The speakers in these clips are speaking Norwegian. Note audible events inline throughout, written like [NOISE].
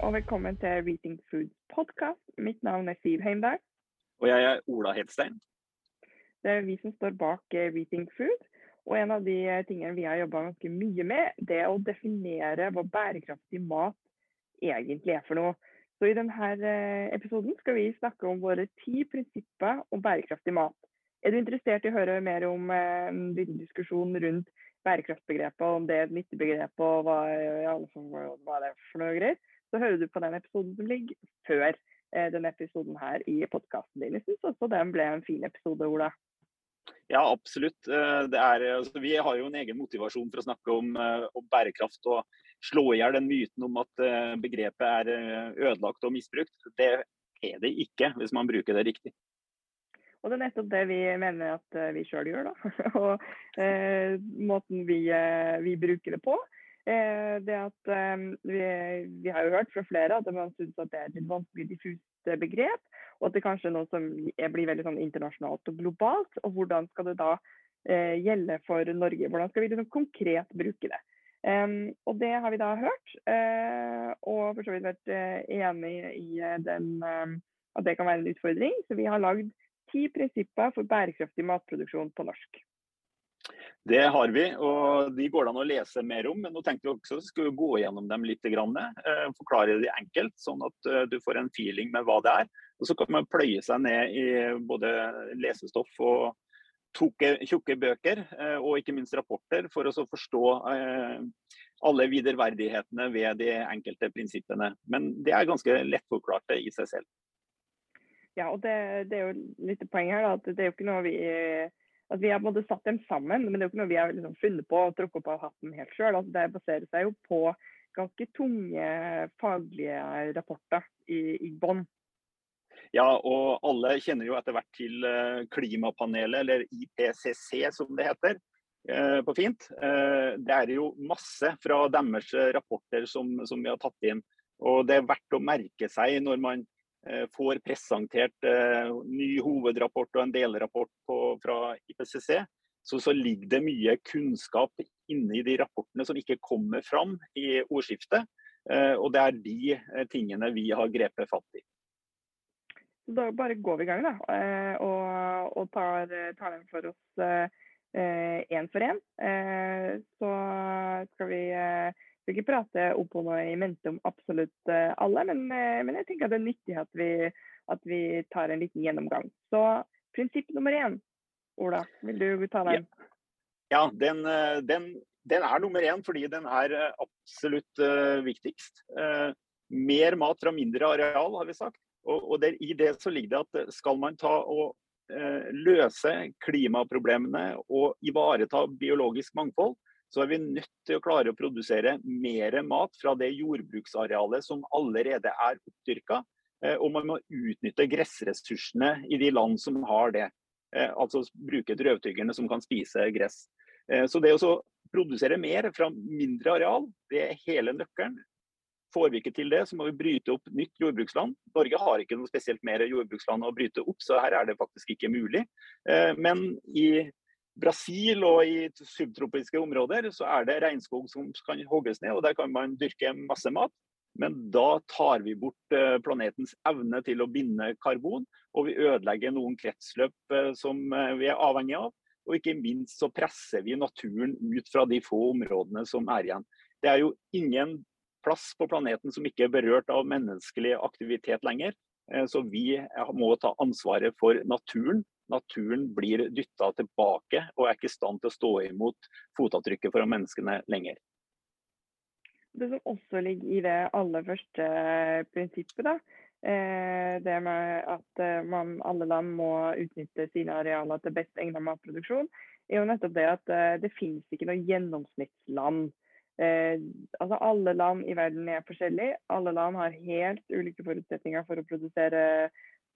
og velkommen til Reating Foods podkast. Mitt navn er Siv Heimdal. Og jeg er Ola Hedstein. Det er vi som står bak eh, Reating Food. Og en av de eh, tingene vi har jobba ganske mye med, det er å definere hva bærekraftig mat egentlig er for noe. Så i denne eh, episoden skal vi snakke om våre ti prinsipper om bærekraftig mat. Er du interessert i å høre mer om en liten diskusjon rundt bærekraftbegrepet, om det er et nyttig begrep og hva, ja, hva det er for noe greier, så hører du på den episoden som ligger før eh, denne episoden her i podkasten din. Jeg syns også den ble en fin episode, Ola. Ja, absolutt. Eh, er, altså, vi har jo en egen motivasjon for å snakke om, eh, om bærekraft og slå i hjel den myten om at begrepet er ødelagt og misbrukt. Det er det ikke, hvis man bruker det riktig. Og det er nettopp det vi mener at vi sjøl gjør, da. [LAUGHS] og eh, måten vi, vi, bruker det på. Eh, det at eh, vi, vi, har jo hørt fra flere at man syns at det er et vanskelig diffust begrep. Og at det kanskje er noe som blir veldig sånn internasjonalt og globalt. Og hvordan skal det da eh, gjelde for Norge? Hvordan skal vi liksom konkret bruke det? Um, og det har vi da hørt, uh, og for så vidt vært uh, enig i den, um, at det kan være en utfordring. Så vi har lagd ti prinsipper for bærekraftig matproduksjon på norsk. Det har vi, og de går det an å lese mer om. Men nå tenkte vi også skulle gå gjennom dem litt. Grann, forklare de enkelt, sånn at eh, du får en feeling med hva det er. Og Så kan man pløye seg ned i både lesestoff og tjukke, tjukke bøker, eh, og ikke minst rapporter, for å forstå alle viderverdighetene ved de enkelte prinsippene. Men det er ganske lettforklarte i seg selv. Ja, og det, det, er jo litt poeng her, da, at det er jo ikke noe vi at vi har både satt dem sammen, men det er jo ikke noe vi har liksom funnet på og trukket opp av hatten helt sjøl. Altså, det baserer seg jo på ganske tunge faglige rapporter i, i bånn. Ja, og alle kjenner jo etter hvert til eh, Klimapanelet, eller IPCC som det heter eh, på fint. Eh, det er jo masse fra deres rapporter som, som vi har tatt inn. Og det er verdt å merke seg når man får presentert eh, ny hovedrapport og en delrapport på, fra IPCC, så, så, ligger det mye kunnskap inni de rapportene som ikke kommer fram i ordskiftet. Eh, og det er de tingene vi har grepet fatt i. Da bare går vi i gang, da. Og, og tar, tar, dem for oss én for én. Så skal vi skal ikke prate opp og i mente om absolutt eh, alle, men, eh, men, jeg tenker at det er nyttig at vi, at vi, tar en liten gjennomgang. Så prinsipp nummer én, Ola, vil du ta den? Ja, den, eh, den, den er nummer én fordi den er absolutt uh, viktigst. Uh, mer mat fra mindre areal, har vi sagt. Og, og der, I det så ligger det at skal man ta og uh, løse klimaproblemene og ivareta biologisk mangfold, så er vi nødt til å klare å produsere mer mat fra det jordbruksarealet som allerede er oppdyrka. Eh, og man må utnytte gressressursene i de land som har det. Eh, altså bruke drøvtyggerne som kan spise gress. Eh, så det å produsere mer fra mindre areal, det er hele nøkkelen. Får vi ikke til det, så må vi bryte opp nytt jordbruksland. Norge har ikke noe spesielt mer jordbruksland å bryte opp, så her er det faktisk ikke mulig. Men i Brasil og i subtropiske områder så er det regnskog som kan hogges ned, og der kan man dyrke masse mat. Men da tar vi bort eh, planetens evne til å binde karbon, og vi ødelegger noen kretsløp eh, som eh, vi er avhengig av. Og ikke minst så presser vi naturen ut fra de få områdene som er igjen. Det er jo ingen plass på planeten som ikke er berørt av menneskelig aktivitet lenger. Så vi må ta ansvaret for naturen naturen blir dytta tilbake og er ikke i stand til å stå imot fotavtrykket fra menneskene lenger. Det som også ligger i det aller første prinsippet, da, eh, det med at eh, man, alle land må utnytte sine arealer til best egnet matproduksjon, er jo nettopp det at eh, det finnes ikke noe gjennomsnittsland. Eh, altså Alle land i verden er forskjellige. Alle land har helt ulike forutsetninger for å produsere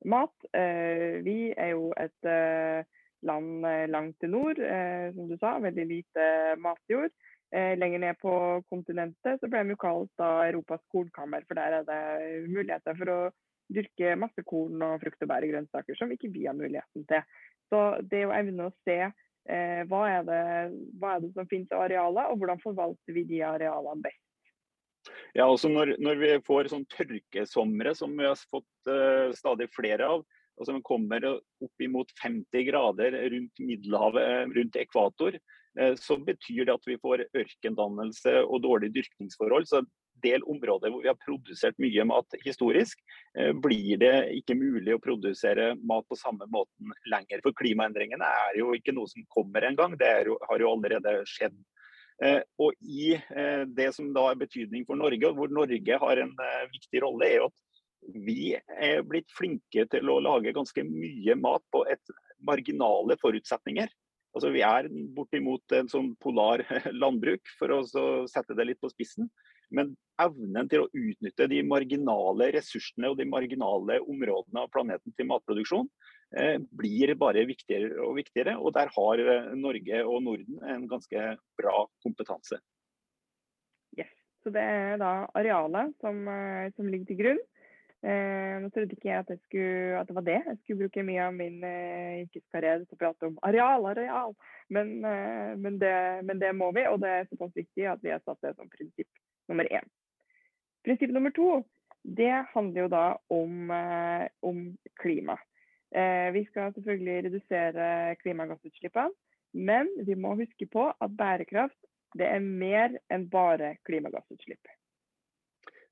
mat. Eh, vi er jo et eh, land eh, langt til nord, som du sa. Veldig lite matjord. Lenger ned på kontinentet så ble vi kalt da Europas kornkammer, for der er det muligheter for å dyrke masse korn og frukt og bær og grønnsaker som ikke vi har muligheten til. Så det å evne å se hva, er det, hva, er det, som finnes av arealer, og hvordan forvalter vi de arealene best. Ja, også når, når vi får sånn tørkesomre som vi har fått uh, stadig flere av, og som kommer opp imot 50 grader rundt Middelhavet, rundt ekvator, uh, så betyr det at vi får ørkendannelse og dårlige dyrkningsforhold. Så del områder hvor vi har produsert mye mat historisk, uh, blir det ikke mulig å produsere mat på samme måten lenger. For klimaendringene er jo ikke noe som kommer en gang, det jo, har jo allerede skjedd. Eh, og i eh, det som da er betydning for Norge, og hvor Norge har en eh, viktig rolle, er jo at vi er blitt flinke til å lage ganske mye mat på et marginale forutsetninger. Altså Vi er bortimot en sånn polar [LAUGHS] landbruk, for å sette det litt på spissen. Men evnen til å utnytte de marginale ressursene og de marginale områdene av planeten til matproduksjon blir bare viktigere og viktigere. Og der har eh, Norge og Norden en ganske bra kompetanse. Yes. Så det er da arealet som, eh, som ligger til grunn. Eh, nå trodde ikke jeg at, skulle, at, det var det. Jeg skulle bruke mye av min eh, yrkeskarriere til å prate om areal, areal. Men, eh, men, det, men, det, må vi, og det er såpass viktig at vi har satt det som prinsipp nummer én. Prinsipp nummer to det handler jo da om, eh, om klima. Eh, vi skal selvfølgelig redusere klimagassutslippene, men vi må huske på at bærekraft det er mer enn bare klimagassutslipp.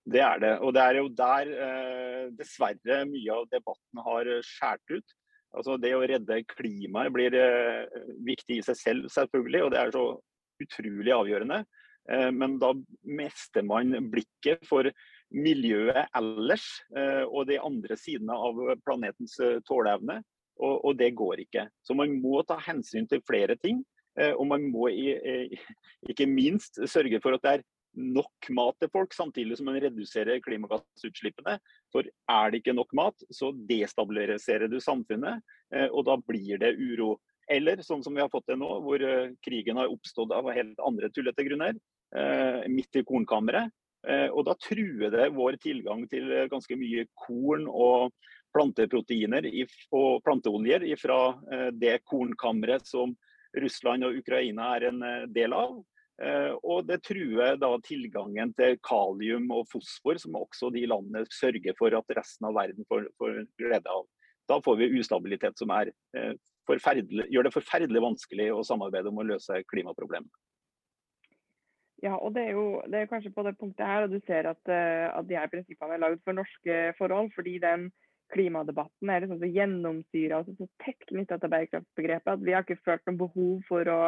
Det er det. Og det er jo der eh, dessverre mye av debatten har skåret ut. Altså Det å redde klimaet blir eh, viktig i seg selv, selvfølgelig, og det er så utrolig avgjørende. Men da mester man blikket for miljøet ellers eh, og de andre sidene av planetens eh, tåleevne. Og, og, det går ikke. Så man må ta hensyn til flere ting. Og man må [LAUGHS] ikke minst sørge for at det er nok mat til folk, samtidig som man reduserer klimagassutslippene. For er det ikke nok mat, så destabiliserer du samfunnet, og da blir det uro. Eller sånn som vi har fått det nå, hvor eh, krigen har oppstått av helt andre tullete grunner, eh, midt i kornkammeret. Eh, og da truer det vår tilgang til ganske mye korn og planteproteiner og planteoljer fra det kornkammeret som Russland og Ukraina er en del av. Og det truer da tilgangen til kalium og fosfor, som også de landene sørger for at resten av verden får, får glede av. Da får vi ustabilitet som er gjør det forferdelig vanskelig å samarbeide om å løse klimaproblemene. Ja, og det er jo det er kanskje på det punktet her, og du ser at, eh, at de her prinsippene er lagd for norske forhold. fordi den klimadebatten er liksom så gjennomsyra og så tett knytta til bærekraftsbegrepet at vi har ikke følt noe behov for å,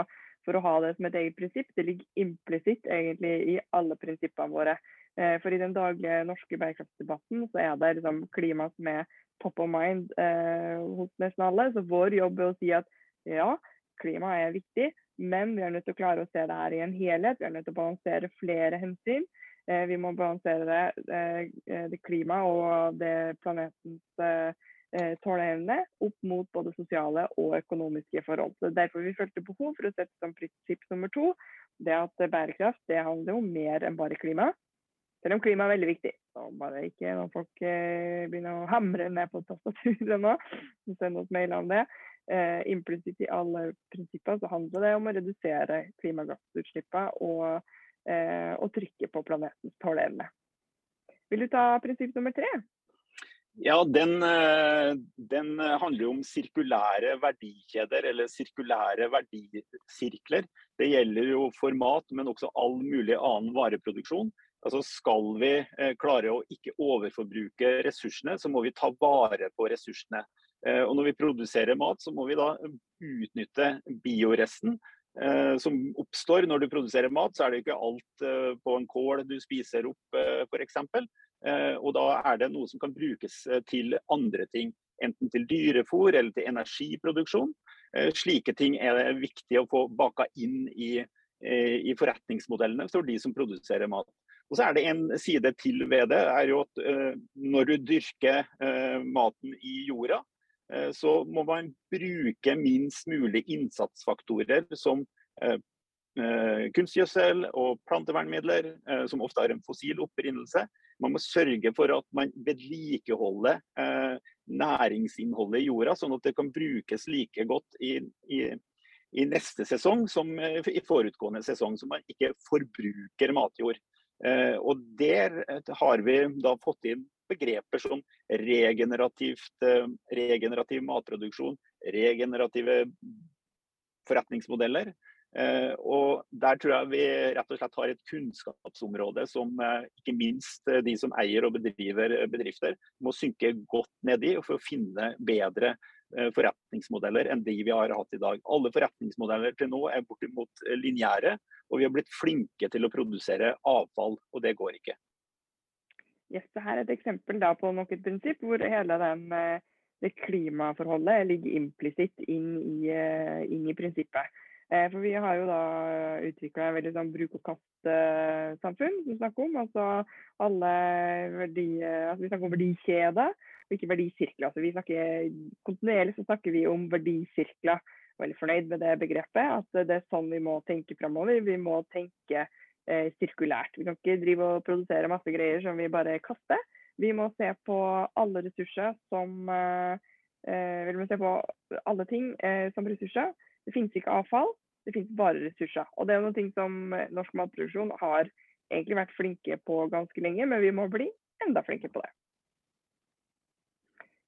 for å ha det som et eget prinsipp. Det ligger implisitt egentlig i alle prinsippene våre. Eh, for i den daglige norske bærekraftsdebatten så er det liksom klima som er top of mind eh, hos nesten alle. Så vår jobb er å si at ja, klima er viktig, men vi er nødt til å klare å se det her i en helhet. Vi er nødt til å balansere flere hensyn. Eh, vi må balansere det, eh, det klima og det planetens eh, eh, tåleevne opp mot både sosiale og økonomiske forhold. Så Derfor vi følte behov for å sette som prinsipp nummer to det at bærekraft det handler om mer enn bare klima. Selv om klima er veldig viktig. Så bare ikke når folk eh, begynner å hamre ned på tastaturet nå, send oss mail om det. Eh, implisitt i alle prinsipper så handler det om å redusere klimagassutslippene og, eh, og trykke på planetens tåleevne. Vil du ta prinsipp nummer tre? Ja, den, eh, den, handler om sirkulære verdikjeder, eller sirkulære verdisirkler. Det gjelder jo for men også all mulig annen vareproduksjon. Altså Skal vi eh, klare å ikke overforbruke ressursene, så må vi ta vare på ressursene. Eh, og Når vi produserer mat, så må vi da utnytte bioresten eh, som oppstår når du produserer mat. Så er det ikke alt på en kål du spiser opp, f.eks. Og da er det noe som kan brukes til andre ting. Enten til dyrefôr eller til energiproduksjon. Slike ting er det viktig å få baka inn i, i forretningsmodellene for de som produserer mat. Og så er det en side til ved det, er jo at når du dyrker maten i jorda, så må man bruke minst mulig innsatsfaktorer som kunstgjødsel og plantevernmidler, som ofte har en fossil opprinnelse. Man må sørge for at man vedlikeholder næringsinnholdet i jorda, sånn at det kan brukes like godt i, i, i neste sesong som i forutgående sesong, så man ikke forbruker matjord. Og der har vi da fått inn begreper som regenerativ matproduksjon, regenerative forretningsmodeller. Eh, og Der tror jeg vi rett og slett har et kunnskapsområde som eh, ikke minst eh, de som eier og bedriver bedrifter, må synke godt ned i for å finne bedre forretningsmodeller enn de vi har hatt i dag. Alle forretningsmodeller til nå er bortimot lineære, og vi har blitt flinke til å produsere avfall, og det går ikke. Yes, det her er et eksempel på nok et prinsipp hvor hele den, det klimaforholdet ligger implisitt inn, inn i prinsippet. Eh, for vi har jo da utvikla et veldig sånn bruk-og-kast-samfunn som vi snakker om. Altså alle verdi, altså vi snakker om verdikjede, og ikke verdisirkler. Altså vi snakker, kontinuerlig så snakker vi om verdisirkler. Veldig fornøyd med det begrepet. At det er sånn vi må tenke framover. Vi må tenke eh, sirkulært. Vi kan ikke drive og produsere masse greier som vi bare kaster. Vi må se på alle ressurser som eh, eh Vi må se på alle ting eh, som ressurser det finnes ikke avfall, det finnes bare ressurser. Og det er noe som eh, norsk matproduksjon har egentlig vært flinke på ganske lenge, men vi må bli enda flinkere på det.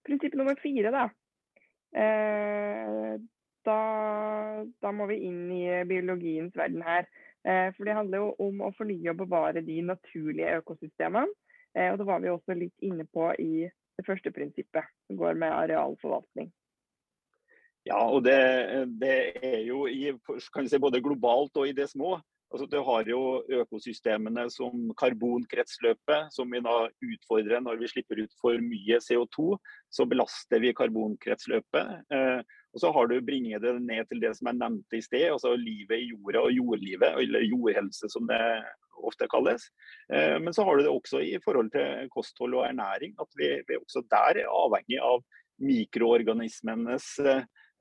Prinsipp nummer fire, da. Da, da, må vi inn i biologiens verden her. Eh, for det handler jo om å fornye og bevare de naturlige økosystemene. Eh, og det var vi også litt inne på i det første prinsippet, som går med arealforvaltning. Ja, og det, det er jo i, si, både globalt og i det små. Altså, du har jo økosystemene som karbonkretsløpet, som vi da utfordrer når vi slipper ut for mye CO2. Så belaster vi karbonkretsløpet. Og så har du bringet det ned til det som jeg nevnte i sted, altså livet i jorda og jordlivet, eller jordhelse som det ofte kalles. Eh, men så har du det også i forhold til kosthold og ernæring, at vi, vi også der er avhengig av mikroorganismenes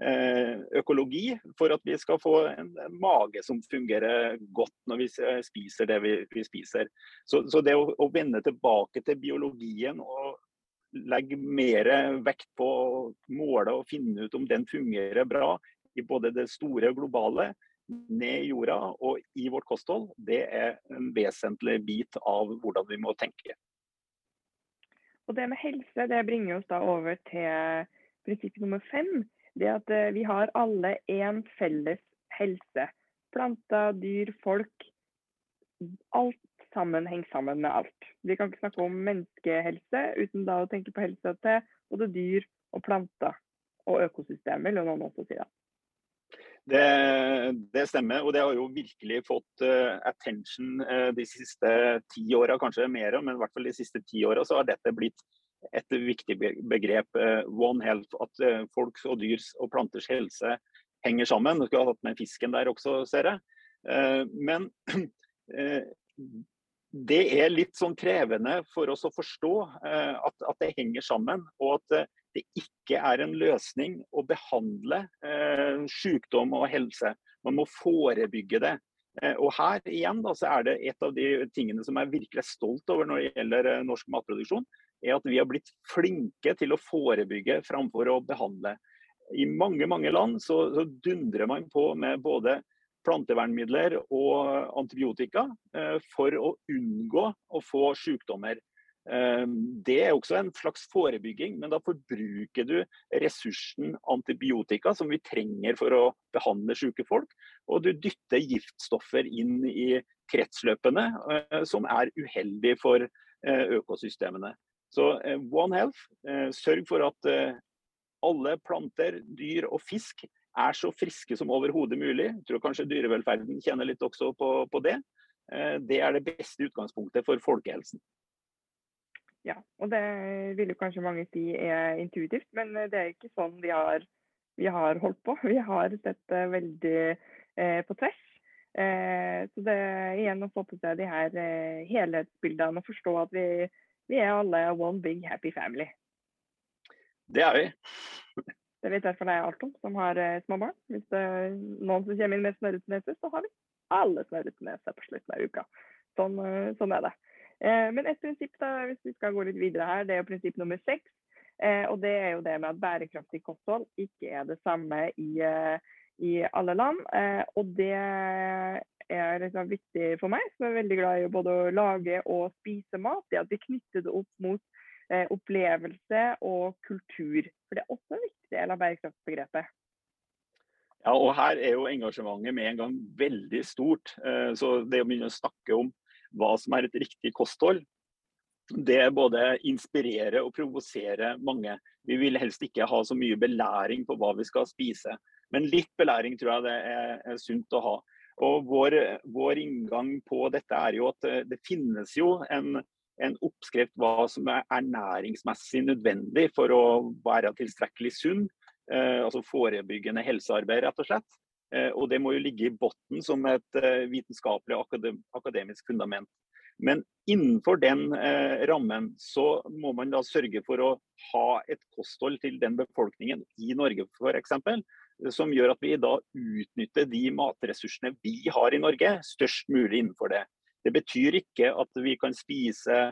Eh, økologi for at vi skal få en, mage som fungerer godt når vi spiser det vi, vi spiser. Så, så det å, å, vende tilbake til biologien og legge mer vekt på å måle og finne ut om den fungerer bra i både det store og globale, ned i jorda og i vårt kosthold, det er en vesentlig bit av hvordan vi må tenke. Og Det med helse det bringer oss da over til prinsipp nummer fem det at eh, vi har alle én felles helse. Planter, dyr, folk. Alt sammen henger sammen med alt. Vi kan ikke snakke om menneskehelse uten da å tenke på helsa til både dyr og planter og økosystemer, vil noen også si. da. Det, det, stemmer, og det har jo virkelig fått uh, attention uh, de siste ti åra, kanskje mer, men i hvert fall de siste ti åra så har dette blitt et viktig begrep, Uh, one health, at folks og dyrs og planters helse henger sammen. Du skulle ha hatt med fisken der også, ser jeg. Men [CLEARS THROAT] det er litt sånn krevende for oss å forstå at, at, det henger sammen, og at det ikke er en løsning å behandle sykdom og helse. Man må forebygge det. Og her igjen da, så er det et av de tingene som jeg virkelig er stolt over når det gjelder norsk matproduksjon er at vi har blitt flinke til å forebygge framfor å behandle. I mange mange land så, så dundrer man på med både plantevernmidler og antibiotika eh, for å unngå å få sykdommer. Eh, det er også en slags forebygging, men da forbruker du ressursen antibiotika som vi trenger for å behandle syke folk, og du dytter giftstoffer inn i kretsløpene eh, som er uheldig for økosystemene. Så One Health, sørg for at alle planter, dyr og fisk er så friske som overhodet mulig. Jeg tror kanskje dyrevelferden kjenner litt også på, på det. Det er det beste utgangspunktet for folkehelsen. Ja, og det vil jo kanskje mange si er intuitivt, men det er ikke sånn vi har, vi har holdt på. Vi har sett det veldig eh, på tvers. Eh, så det er igjen å få på seg de her eh, helhetsbildene og forstå at vi vi er alle one big happy family. Det er vi. Det vet derfor det er Alton som har eh, små barn. Hvis det er noen som kommer inn med snørrete nese, så har vi alle snørrete nese på slutten av uka. Sånn, eh, sånn, er det. Eh, men et prinsipp, da, hvis vi skal gå litt videre her, det er jo prinsipp nummer seks. Eh, og det er jo det med at bærekraftig kosthold ikke er det samme i, eh, i alle land. Eh, og det er liksom viktig for meg, som er veldig glad i både å lage og spise mat, det at vi knytter det opp mot eh, opplevelse og kultur. For det er også en viktig del av bærekraftsbegrepet. Ja, og Her er jo engasjementet med en gang veldig stort. Eh, så Det å begynne å snakke om hva som er et riktig kosthold, det både inspirerer og provoserer mange. Vi vil helst ikke ha så mye belæring på hva vi skal spise, men litt belæring tror jeg det er, er sunt å ha. Og vår, vår, inngang på dette er jo at eh, det finnes jo en, en oppskrift hva som er ernæringsmessig nødvendig for å være tilstrekkelig sunn. Eh, altså forebyggende helsearbeid, rett og slett. Eh, og det må jo ligge i bunnen som et eh, vitenskapelig akadem akademisk fundament. Men innenfor den eh, rammen så må man da sørge for å ha et kosthold til den befolkningen i Norge f.eks. Som gjør at vi da utnytter de matressursene vi har i Norge, størst mulig innenfor det. Det betyr ikke at vi kan spise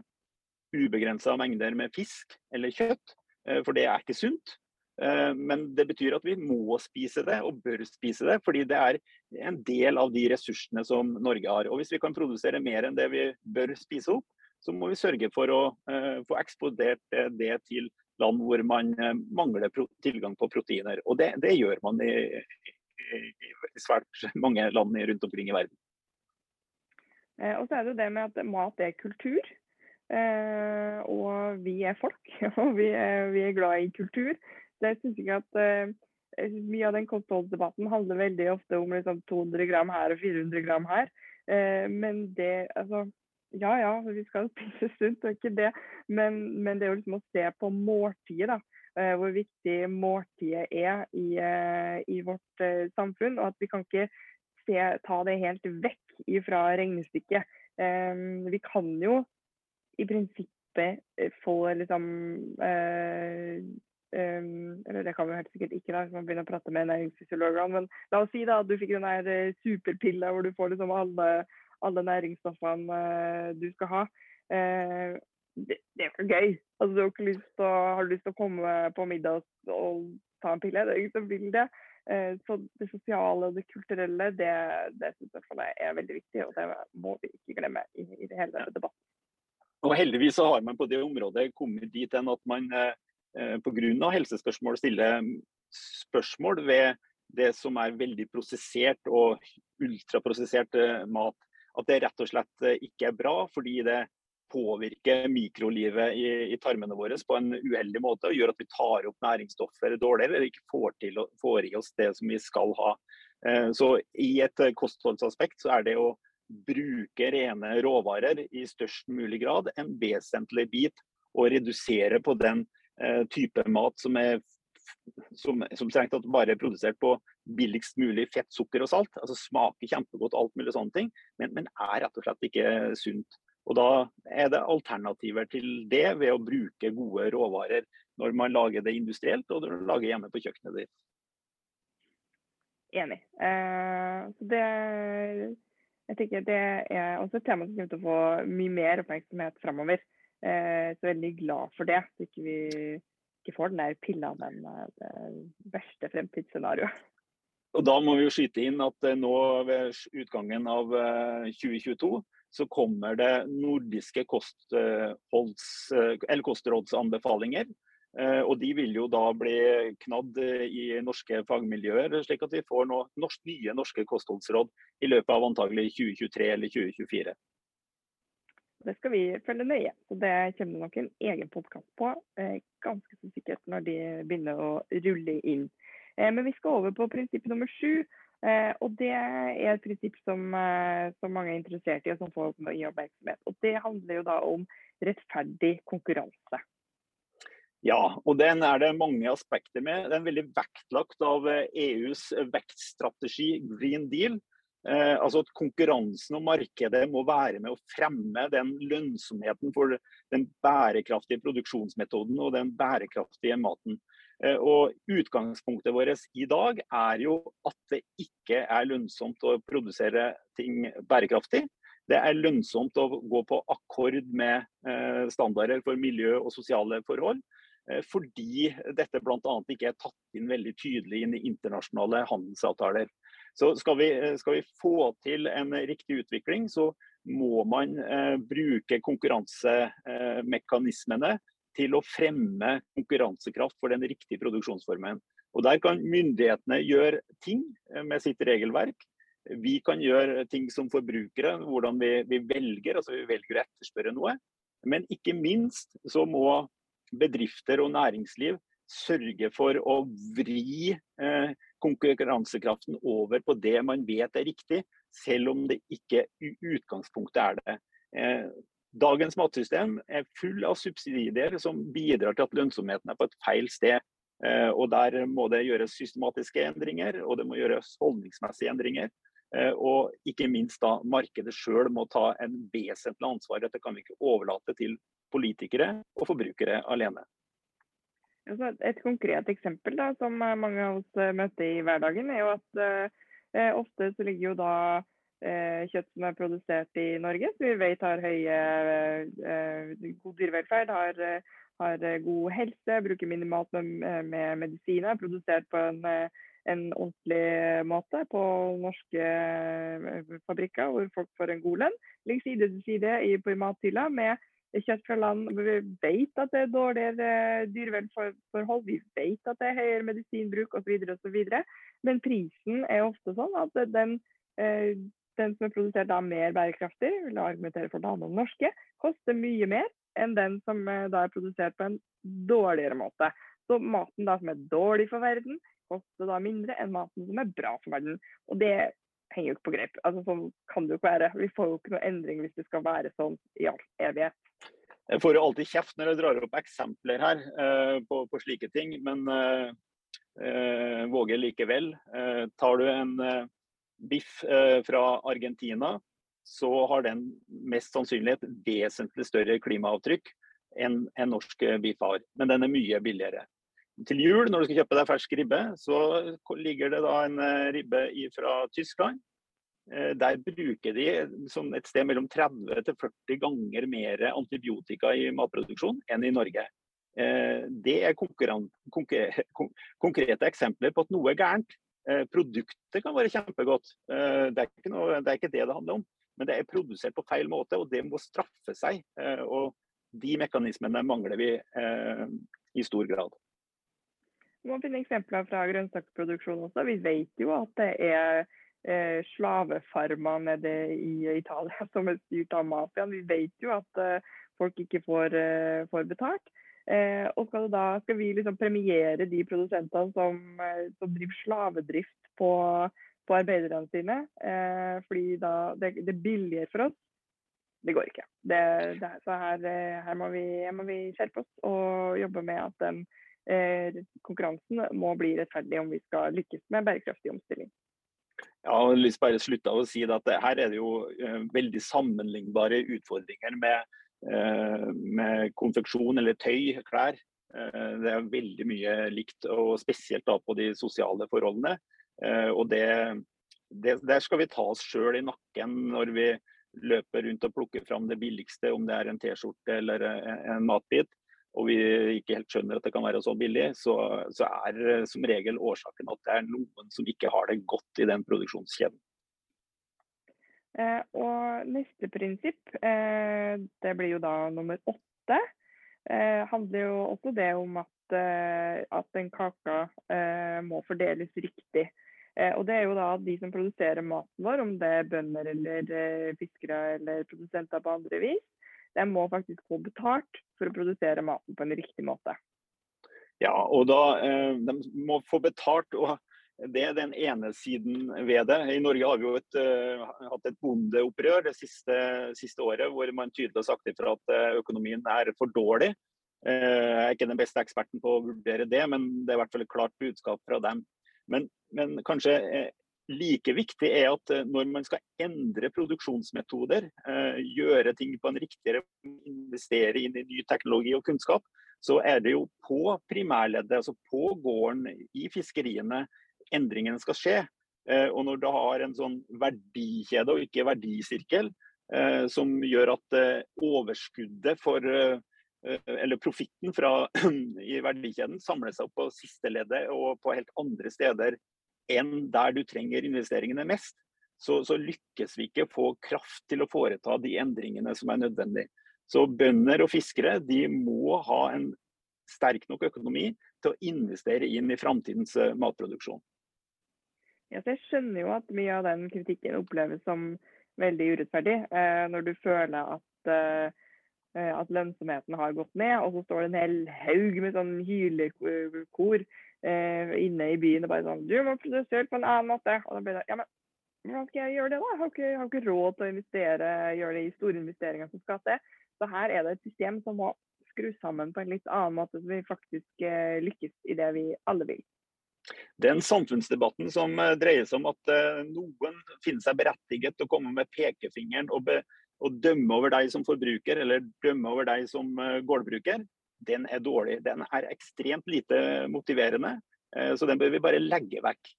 ubegrensa mengder med fisk eller kjøtt, eh, for det er ikke sunt. Eh, men det betyr at vi må spise det, og bør spise det, fordi det er en del av de ressursene som Norge har. Og Hvis vi kan produsere mer enn det vi bør spise opp, så må vi sørge for å uh, få eksportert det til land hvor man mangler tilgang på proteiner. Og det, det gjør man i, i, svært mange land rundt omkring i verden. Eh, og så er det det med at mat er kultur. Eh, og vi er folk, [LAUGHS] og vi er, vi er glad i kultur. Så jeg syns ikke at eh, mye av den kostholdsdebatten handler veldig ofte om liksom 200 gram her og 400 gram her. Eh, men det altså Ja ja, vi skal [LAUGHS] spise sunt, og ikke det. Men, men det er jo liksom å se på måltidet, da. Eh, hvor viktig måltidet er i, eh, i vårt samfunn. Og at vi kan ikke se, ta det helt vekk fra regnestykket. vi kan jo i prinsippet få liksom Um, eller det kan vi helt sikkert ikke, da, hvis man begynner å prate med næringsfysiologene. Men la oss si da at du fikk den der eh, superpilla hvor du får liksom alle, alle næringsstoffene uh, du skal ha. Uh, det, det, er jo ikke gøy. Altså, du har ikke lyst til å, har du lyst til å komme på middag og, og ta en pille? Det er ingen som vil det. Uh, så det sosiale og det kulturelle, det, det synes jeg for meg er veldig viktig. Og det må vi ikke glemme i, i det hele debatten. Og heldigvis så har man på det området kommet dit hen at man Eh, pga. helsespørsmål stiller spørsmål ved det som er veldig prosessert og ultraprosessert eh, mat. At det rett og slett eh, ikke er bra, fordi det påvirker mikrolivet i, i tarmene våre på en uheldig måte og gjør at vi tar opp næringsstoffer dårligere eller ikke får, til, får i oss det som vi skal ha. Så I et kostholdsaspekt så er det å bruke rene råvarer i størst mulig grad en vesentlig bit, og redusere på den Eh, type mat som er som, som strengt tatt bare er produsert på billigst mulig fett, sukker og salt. altså Smaker kjempegodt, alt mulig sånne ting, men, men, er rett og slett ikke sunt. Og Da er det alternativer til det ved å bruke gode råvarer når man lager det industrielt og når man lager hjemme på kjøkkenet ditt. Enig. Eh, det, jeg tenker det er også et tema som kommer til å få mye mer oppmerksomhet framover. Eh, så veldig glad for det. Så ikke vi ikke får den der pilla, eh, det verste fremtidsscenarioet. Og Da må vi jo skyte inn at eh, nå ved utgangen av 2022 så kommer det nordiske kostholds, kostrådsanbefalinger. Og de vil jo da bli knadd i norske fagmiljøer, slik at vi får nå norsk, nye norske kostholdsråd i løpet av antagelig 2023 eller 2024. Det skal vi følge nøye. Så det kommer nok en egen podkast på, eh, ganske så sikkert når de begynner å rulle inn. Eh, men vi skal over på prinsipp nummer sju. Eh, og det er et prinsipp som, som mange er interessert i, og som får mye oppmerksomhet. Og det handler jo da om rettferdig konkurranse. Ja, og den er det mange aspekter med. Den er veldig vektlagt av EUs vekststrategi Green Deal. Eh, altså at Konkurransen og markedet må være med å fremme den lønnsomheten for den bærekraftige produksjonsmetoden og den bærekraftige maten. Eh, og Utgangspunktet vårt i dag er jo at det ikke er lønnsomt å produsere ting bærekraftig. Det er lønnsomt å gå på akkord med eh, standarder for miljø og sosiale forhold. Eh, fordi dette bl.a. ikke er tatt inn veldig tydelig inn i internasjonale handelsavtaler. Så skal vi, skal vi få til en riktig utvikling, så må man bruke konkurransemekanismene til å fremme konkurransekraft for den riktige produksjonsformen. Og Der kan myndighetene gjøre ting eh, med sitt regelverk. Vi kan gjøre ting som forbrukere, hvordan vi, vi velger. altså Vi velger å etterspørre noe. Men ikke minst så må bedrifter og næringsliv sørge for å vri eh, konkurransekraften over på det man vet er riktig, selv om det ikke i utgangspunktet er det. Eh, dagens matsystem er full av subsidier som bidrar til at lønnsomheten er på et feil sted. Eh, og Der må det gjøres systematiske endringer, og det må gjøres holdningsmessige endringer. Eh, og ikke minst da markedet sjøl må ta en vesentlig ansvar. Dette kan vi ikke overlate til politikere og forbrukere alene. Et konkret eksempel da, som mange av oss møter i hverdagen, er jo at eh, ofte så ligger jo da eh, kjøtt som er produsert i Norge, som vi vet har høye, eh, god dyrevelferd, har, har, god helse, bruker minimalt med, med medisiner, produsert på en, en, ordentlig måte på norske fabrikker hvor folk får en god lønn. Ligger side til side i, på mathylla med kjøtt fra land hvor vi vet at det er dårligere eh, dyrevelferdsforhold, vi vet at det er høyere medisinbruk osv. osv. Men prisen er ofte sånn at den, eh, den som er produsert da mer bærekraftig, vil argumentere for det andre norske, koster mye mer enn den som eh, da er produsert på en dårligere måte. Så maten da som er dårlig for verden, koster da mindre enn maten som er bra for verden. Og det henger jo ikke på grep. Altså, sånn kan det jo ikke være. Vi får jo ikke noe endring hvis det skal være sånn i all evighet. Jeg får jo alltid kjeft når jeg drar opp eksempler her eh, på, på, slike ting, men eh, uh, våger likevel. tar du en biff fra Argentina, så har den mest sannsynlig et vesentlig større klimaavtrykk enn en norsk biff har. Men den er mye billigere. Til jul, når du skal kjøpe deg fersk ribbe, så ligger det da en ribbe fra Tyskland Eh, der bruker de et sted mellom 30 til 40 ganger mer antibiotika i matproduksjon enn i Norge. Eh, det er konkrete eksempler på at noe er gærent. Eh, produktet kan være kjempegodt, det er, noe, det er, ikke det det handler om. Men det er produsert på feil måte, og det må straffe seg. Og de mekanismene mangler vi i stor grad. Vi må finne eksempler fra grønnsaksproduksjon også. Vi vet jo at det er eh, slavefarmer nede i Italia [LAUGHS] som er styrt av mafiaen. Vi vet jo at eh, folk ikke får, eh, får betalt. Eh, og skal, da, skal vi liksom premiere de produsentene som, eh, som driver slavedrift på, på arbeiderne sine, eh, fordi da det, det, er billigere for oss? Det går ikke. Det, det, så her, her, må vi, her, vi, skjerpe oss og jobbe med at den konkurransen må bli rettferdig om vi skal lykkes med bærekraftig omstilling. Jeg har lyst bare slutte av å si at her er det jo uh, veldig sammenlignbare utfordringer med, med konfeksjon eller tøy, klær. Uh, det er veldig mye likt, og spesielt da på de sosiale forholdene. og det, det, Der skal vi ta oss sjøl i nakken når vi løper rundt og plukker fram det billigste, om det er en T-skjorte eller en matbit og vi ikke helt skjønner at det kan være så billig, så, så, er eh, som regel årsaken at det er noen som ikke har det godt i den produksjonskjeden. Eh, og neste prinsipp, eh, det blir jo da nummer åtte, eh, handler jo også det om at, eh, at den kaka eh, må fordeles riktig. og det er jo da de som produserer maten vår, om det er bønder eller fiskere eller produsenter på andre vis, de må faktisk få betalt for å produsere maten på en riktig måte. Ja, og da eh, de må få betalt. og Det er den ene siden ved det. I Norge har vi jo et, uh, hatt et bondeopprør det siste, siste, året, hvor man tydelig har sagt ifra at eh, økonomien er for dårlig. Uh, jeg er ikke den beste eksperten på å vurdere det, men det er i hvert fall et klart budskap fra dem. Men, men kanskje like viktig er at når man skal endre produksjonsmetoder, gjøre ting på en riktigere investere inn i ny teknologi og kunnskap, så er det jo på primærleddet, altså på gården i fiskeriene, endringene skal skje. Eh, og når du har en sånn verdikjede og ikke verdisirkel, som gjør at overskuddet for eller profitten fra, [CLEARS THROAT] i verdikjeden samler seg opp på siste leddet og på helt andre steder enn der du trenger investeringene mest, så, så lykkes vi ikke få kraft til å foreta de endringene som er nødvendige. Så bønder og fiskere de må ha en sterk nok økonomi til å investere inn i framtidens eh, matproduksjon. Jeg skjønner jo at mye av den kritikken oppleves som veldig urettferdig. Eh, når du føler at, eh, eh at lønnsomheten har gått ned, og så står det en hel haug med sånn hylekor inne i byen og bare sånn Du må produsere på en annen måte. Og da blir det Ja, men hvordan skal jeg gjøre det, da? Jeg har ikke, jeg har ikke råd til å investere, gjøre det i store investeringer som skal til. Så her er det et system som må skru sammen på en litt annen måte, så vi faktisk lykkes i det vi alle vil. Den samfunnsdebatten som eh, dreier seg om at eh, noen finner seg berettiget til å komme med pekefingeren og, be, og, dømme over deg som forbruker eller dømme over deg som gårdbruker, den er dårlig. Den er ekstremt lite motiverende, så den bør vi bare legge vekk.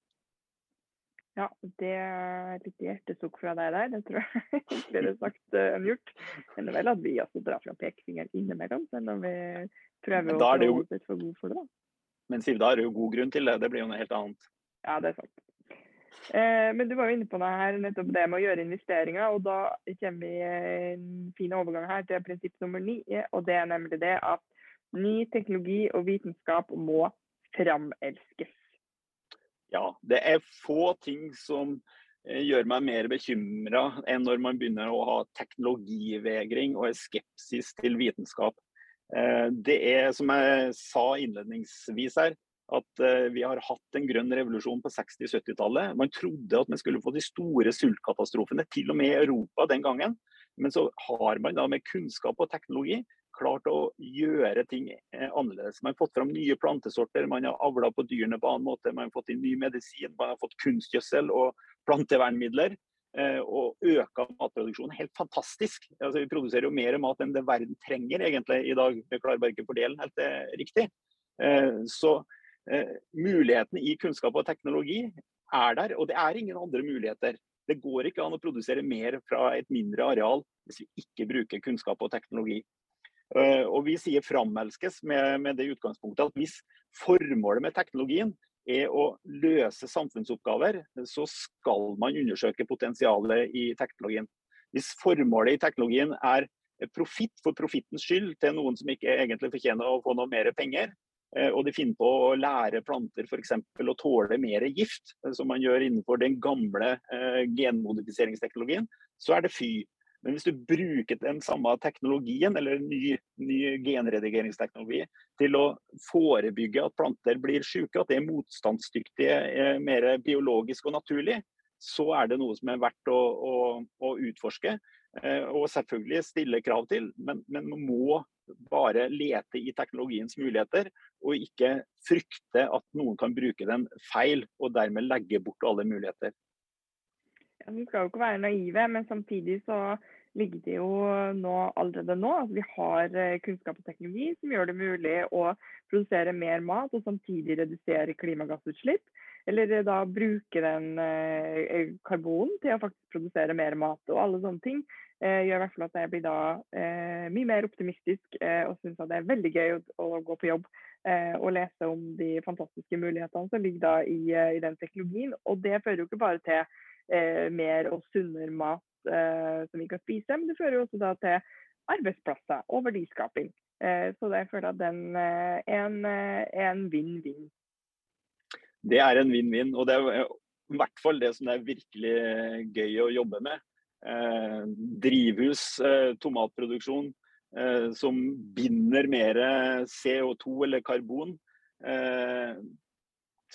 Ja, det er litt hjertesukk fra deg der. Det tror jeg [LAUGHS] enklere sagt uh, enn gjort. Men er vel at vi også drar fram pekefingeren innimellom, selv om vi prøver å holde oss for gode for det. da. Men Siv, da er jo god grunn til det. Det blir jo noe helt annet. Ja, det er sant. Eh, men du var jo inne på det her, nettopp det med å gjøre investeringer. og Da kommer vi en fin overgang her til prinsipp nummer ni. og Det er nemlig det at ny teknologi og vitenskap må framelskes. Ja, det er få ting som eh, gjør meg mer bekymra enn når man begynner å ha teknologivegring og er skepsis til vitenskap. Eh, det er, som jeg sa innledningsvis her, at eh, vi har hatt en grønn revolusjon på 60-70-tallet. Man trodde at man skulle få de store sultkatastrofene, til og med i Europa den gangen. Men så har man da med kunnskap og teknologi klart å gjøre ting eh, annerledes. Man har fått fram nye plantesorter, man har avla på dyrene på annen måte, man har fått inn ny medisin, man har fått kunstgjødsel og plantevernmidler. Eh, og øka matproduksjonen helt fantastisk. Altså, vi produserer jo mer mat enn det verden trenger egentlig i dag. Vi klarer bare ikke å fordele helt det eh, riktig. Så mulighetene i kunnskap og teknologi er der, og det er ingen andre muligheter. Det går ikke an å produsere mer fra et mindre areal hvis vi ikke bruker kunnskap og teknologi. Eh, og vi sier framelskes med det utgangspunktet at hvis formålet med teknologien er å løse samfunnsoppgaver, så skal man undersøke potensialet i teknologien. Hvis formålet i teknologien er profitt for profittens skyld til noen som ikke egentlig fortjener å få noe mer penger, eh, og de finner på å lære planter f.eks. å tåle mer gift, som man gjør innenfor den gamle eh, genmodifiseringsteknologien, så er det fy. Men hvis du bruker den samme teknologien, eller ny, ny genredigeringsteknologi, til å forebygge at planter blir syke, at det er motstandsdyktige eh, mer biologisk og naturlig, så er det noe som er verdt å, å, å utforske. Eh, og selvfølgelig stille krav til, men, men man må bare lete i teknologiens muligheter, og ikke frykte at noen kan bruke den feil, og dermed legge bort alle muligheter. Vi skal jo ikke være naive, men samtidig så ligger det jo nå allerede nå. at vi har eh, kunnskap og teknologi som gjør det mulig å produsere mer mat og samtidig redusere klimagassutslipp. Eller eh, da bruke den eh, karbonen til å faktisk produsere mer mat. Og alle sånne ting gjør i hvert fall at jeg blir da mye mer optimistisk og syns det er veldig gøy å, gå på jobb og lese om de fantastiske mulighetene som ligger da i, i den teknologien. Og det fører jo ikke bare til mer og sunnere mat som vi kan spise, men det fører jo også da til arbeidsplasser og verdiskaping. Eh, så jeg føler at den eh, er en, eh, vinn-vinn. Det er en vinn-vinn, og det er i hvert fall det som er virkelig gøy å jobbe med. Eh, drivhus, tomatproduksjon som binder mer CO2 eller karbon.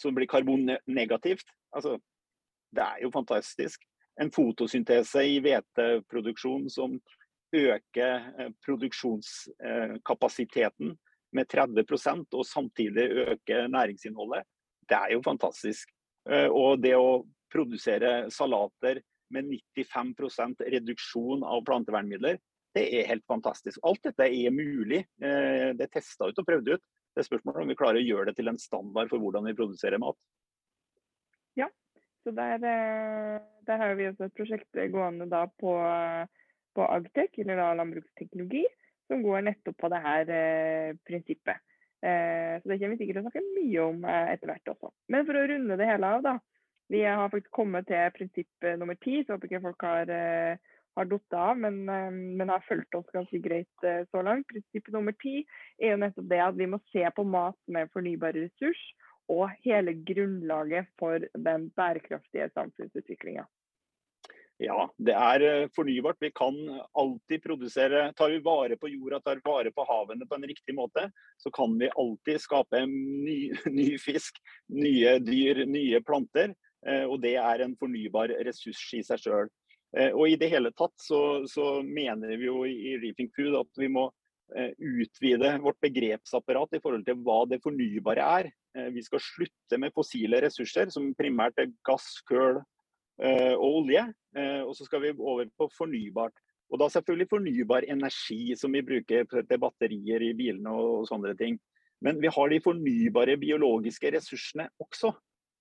som blir karbonnegativt. Altså, det er jo fantastisk. En fotosyntese i hveteproduksjon som øker eh, produksjonskapasiteten med 30% og samtidig øker næringsinnholdet. Det er jo fantastisk. Eh, og det å produsere salater med 95% reduksjon av plantevernmidler, det er helt fantastisk. Alt dette er mulig. Eh, det er testa ut og prøvd ut. Det er spørsmålet om vi klarer å gjøre det til en standard for hvordan vi produserer mat. Så der, eh, der, har vi også et prosjekt gående da på, på Agtech, eller da landbruksteknologi, som går nettopp på det her eh, prinsippet. Eh, så det kommer vi sikkert til å snakke mye om eh, etter hvert også. Men for å runde det hele av, da, Vi har faktisk kommet til prinsipp nummer ti, så håper ikke folk har, har datt av, men, men, har fulgt oss ganske greit så langt. Prinsipp nummer ti er jo nettopp det at vi må se på mat som en fornybar ressurs, og hele grunnlaget for den bærekraftige samfunnsutviklinga. Ja, det er eh, fornybart. Vi kan alltid produsere Tar vi vare på jorda, tar vare på havene på en riktig måte, så kan vi alltid skape ny, [LAUGHS] ny fisk, nye dyr, nye planter. Eh, og det er en fornybar ressurs i seg sjøl. Eh, og i det hele tatt så, så mener vi jo i Reefing Food at vi må utvide vårt begrepsapparat i forhold til hva det fornybare er. Vi skal slutte med fossile ressurser, som primært er gass, køl, Eh, og olje. Eh, og så skal vi over på fornybart. Og da selvfølgelig fornybar energi, som vi bruker til batterier i bilene og, sånne ting. Men vi har de fornybare biologiske ressursene også.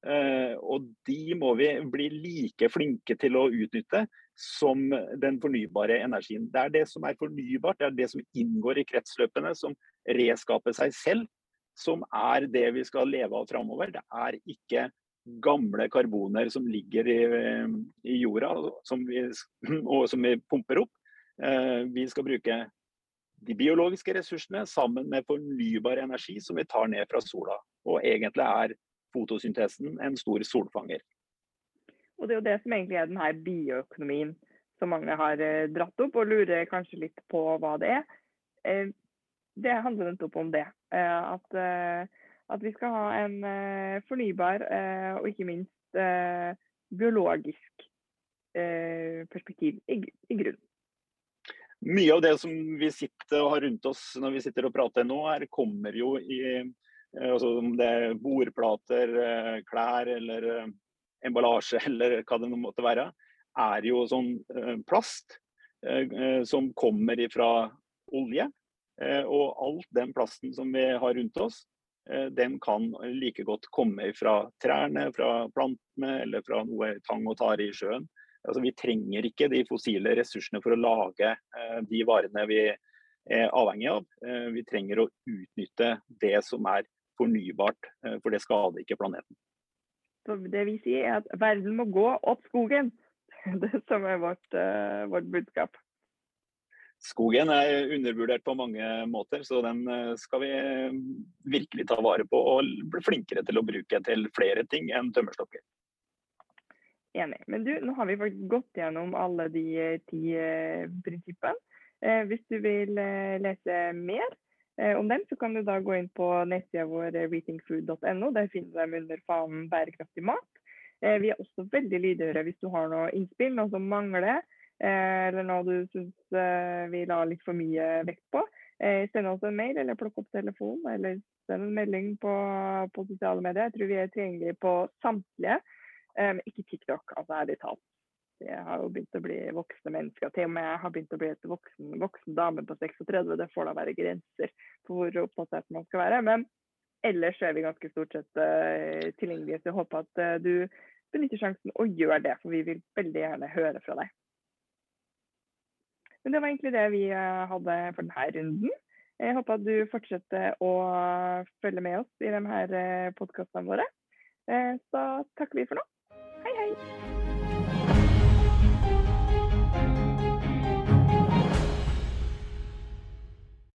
Eh, og de må vi bli like flinke til å utnytte som den fornybare energien. Det er det som er fornybart, det er det som inngår i kretsløpene, som reskaper seg selv, som er det vi skal leve av framover. Det er ikke gamle karboner som ligger i, i jorda, som vi, [CLEARS THROAT] og som vi pumper opp. Eh, vi skal bruke de biologiske ressursene sammen med fornybar energi som vi tar ned fra sola. Og egentlig er fotosyntesen en stor solfanger. Og Det er jo det som egentlig er denne bioøkonomien som mange har eh, dratt opp, og lurer kanskje litt på hva det er. Eh, det handler nettopp om det. At at vi skal ha en fornybar og ikke minst biologisk perspektiv i, i grunnen. Mye av det som vi sitter og har rundt oss når vi sitter og prater nå, her, kommer jo i altså Om det er bordplater, klær eller emballasje [LAUGHS] eller hva det måtte være, er jo sånn plast som kommer ifra olje. Og all den plasten som vi har rundt oss, Eh, den kan like godt komme fra trærne, fra plantene eller fra noe tang og tare i sjøen. Altså, vi trenger ikke de fossile ressursene for å lage eh, de varene vi er avhengig av. Eh, vi trenger å utnytte det som er fornybart, for det skader ikke planeten. Så det vi sier er at verden må gå opp skogen. [LAUGHS] Det som er vårt, vårt budskap. Skogen er undervurdert på mange måter, så den eh, skal vi eh, virkelig ta vare på og bli flinkere til å bruke til flere ting enn tømmerstokker. Enig. Men du, nå har vi faktisk gått gjennom alle de eh, ti prinsippene. Hvis du vil lese mer om dem, så kan du da gå inn på nettsida vår readingfood.no. Der finner du dem under fanen bærekraftig mat. Vi er også veldig lydhøre hvis du har noe innspill, noe som mangler Eh, eller noe du syns eh, vi la litt for mye vekt på, eh, send oss en mail eller plukk opp telefonen eller send en melding på, på, sosiale medier. Jeg tror vi er tilgjengelige på samtlige, ikke TikTok, altså ærlig talt. Jeg har jo begynt å bli voksne mennesker. Til og med jeg har begynt å bli et voksen, voksen dame på 36. Det får da være grenser for hvor oppdatert man skal være. Men ellers er vi ganske stort sett uh, tilgjengelige, så jeg håper at uh, du benytter sjansen og gjør det. For vi vil veldig gjerne høre fra deg. Men det var egentlig det vi uh, hadde for denne runden. Jeg håper at du fortsetter å følge med oss i de her podkastene våre. Så takker vi for nå.